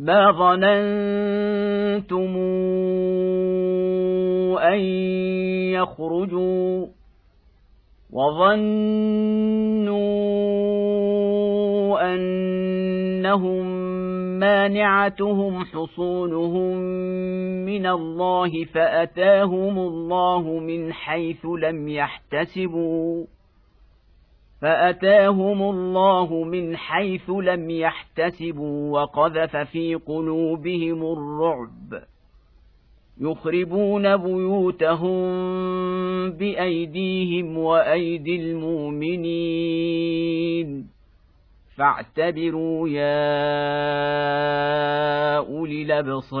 ما ظننتم ان يخرجوا وظنوا انهم مانعتهم حصونهم من الله فاتاهم الله من حيث لم يحتسبوا فأتاهم الله من حيث لم يحتسبوا وقذف في قلوبهم الرعب. يخربون بيوتهم بأيديهم وأيدي المؤمنين. فاعتبروا يا أولي الأبصار.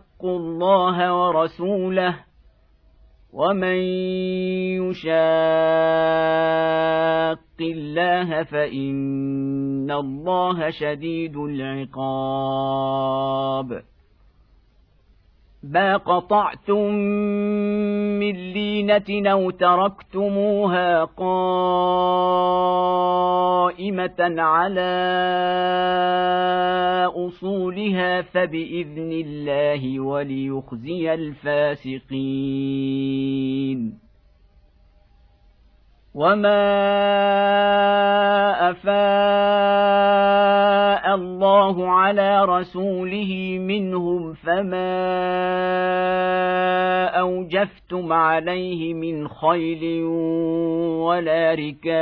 الله ورسوله ومن يشاق الله فان الله شديد العقاب. ما قطعتم من لينة أو تركتموها قائمة على أصولها فبإذن الله وليخزي الفاسقين. وما افاء الله على رسوله منهم فما اوجفتم عليه من خيل ولا ركاب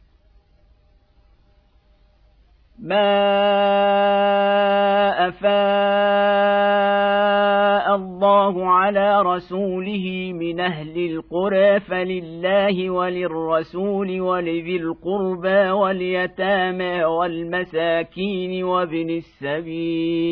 ما افاء الله على رسوله من أهل القرى فلله وللرسول ولذي القربى واليتامى والمساكين وابن السبيل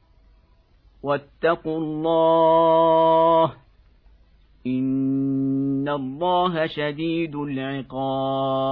واتقوا الله إن الله شديد العقاب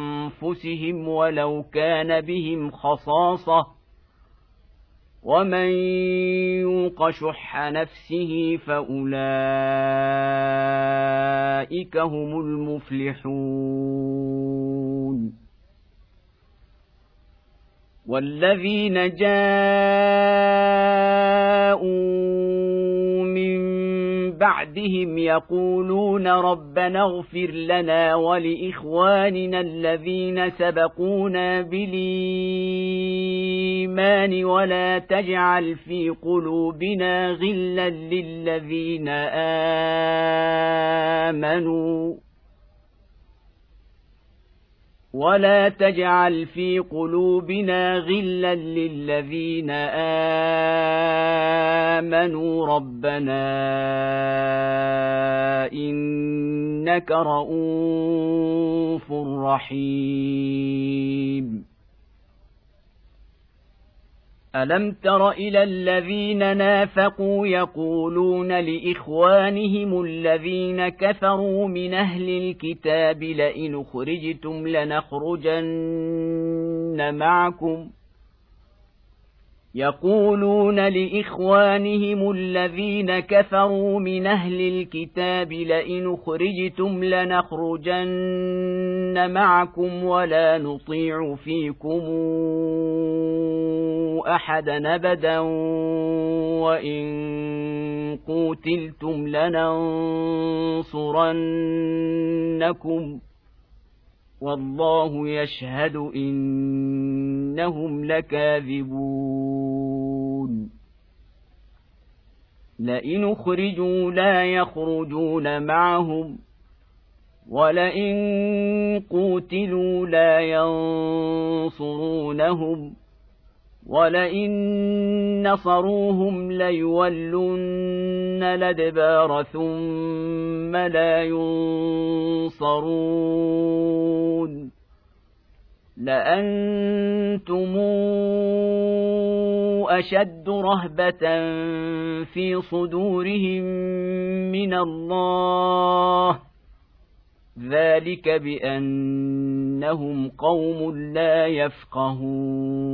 ولو كان بهم خصاصة ومن يوق شح نفسه فأولئك هم المفلحون. والذين جاءوا بعدهم يقولون ربنا اغفر لنا ولإخواننا الذين سبقونا بالإيمان ولا تجعل في قلوبنا غلا للذين آمنوا. ولا تجعل في قلوبنا غلا للذين امنوا ربنا انك رءوف رحيم الم تر إلى الذين نافقوا يقولون لاخوانهم الذين كفروا من أهل الكتاب لئن خرجتم لنخرجن معكم يقولون لإخوانهم الذين كفروا من أهل الكتاب لئن خرجتم لنخرجن معكم ولا نطيع فيكم أحدا أبدا وإن قوتلتم لننصرنكم والله يشهد إنهم لكاذبون. لئن أخرجوا لا يخرجون معهم ولئن قوتلوا لا ينصرونهم. ولئن نصروهم ليولن الادبار ثم لا ينصرون لانتم اشد رهبه في صدورهم من الله ذلك بانهم قوم لا يفقهون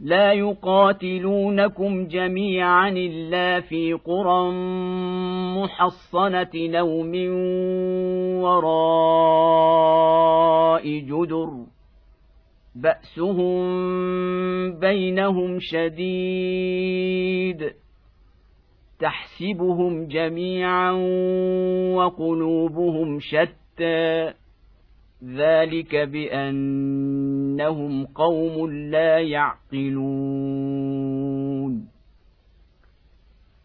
لا يقاتلونكم جميعا الا في قرى محصنه أو من وراء جدر باسهم بينهم شديد تحسبهم جميعا وقلوبهم شتى. ذلك بأنهم قوم لا يعقلون.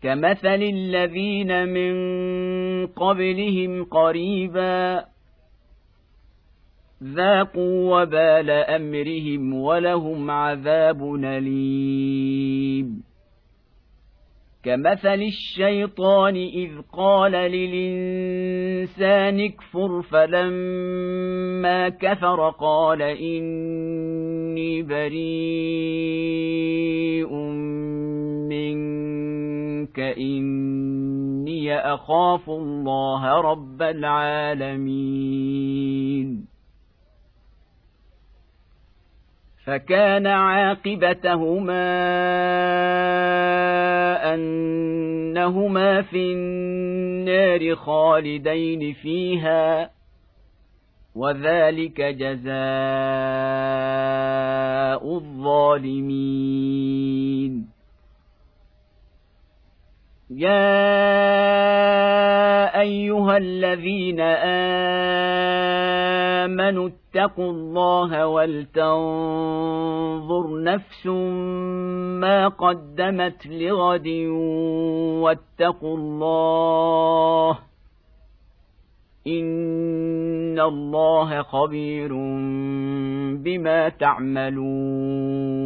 كمثل الذين من قبلهم قريبا ذاقوا وبال أمرهم ولهم عذاب أليم. كمثل الشيطان إذ قال للإنسان اكفر فلما كفر قال إني بريء منك إني أخاف الله رب العالمين. فكان عاقبتهما أنهما في النار خالدين فيها وذلك جزاء الظالمين. يا أيها الذين آمنوا اتقوا الله ولتنظر نفس ما قدمت لغد واتقوا الله إن الله خبير بما تعملون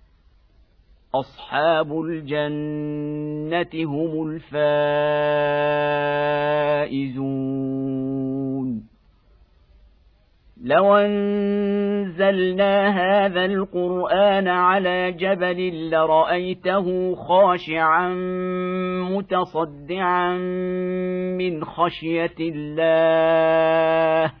أصحاب الجنة هم الفائزون. لو أنزلنا هذا القرآن على جبل لرأيته خاشعا متصدعا من خشية الله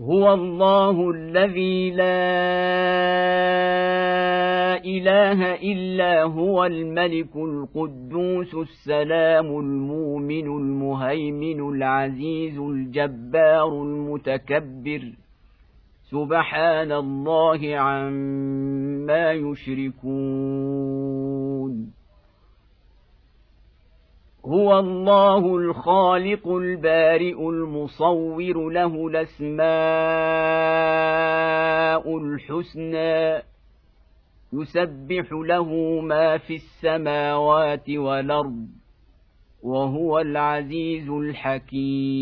هو الله الذي لا إله إلا هو الملك القدوس السلام المؤمن المهيمن العزيز الجبار المتكبر. سبحان الله عما يشركون. هو الله الخالق البارئ المصور له الأسماء الحسنى يسبح له ما في السماوات والأرض وهو العزيز الحكيم.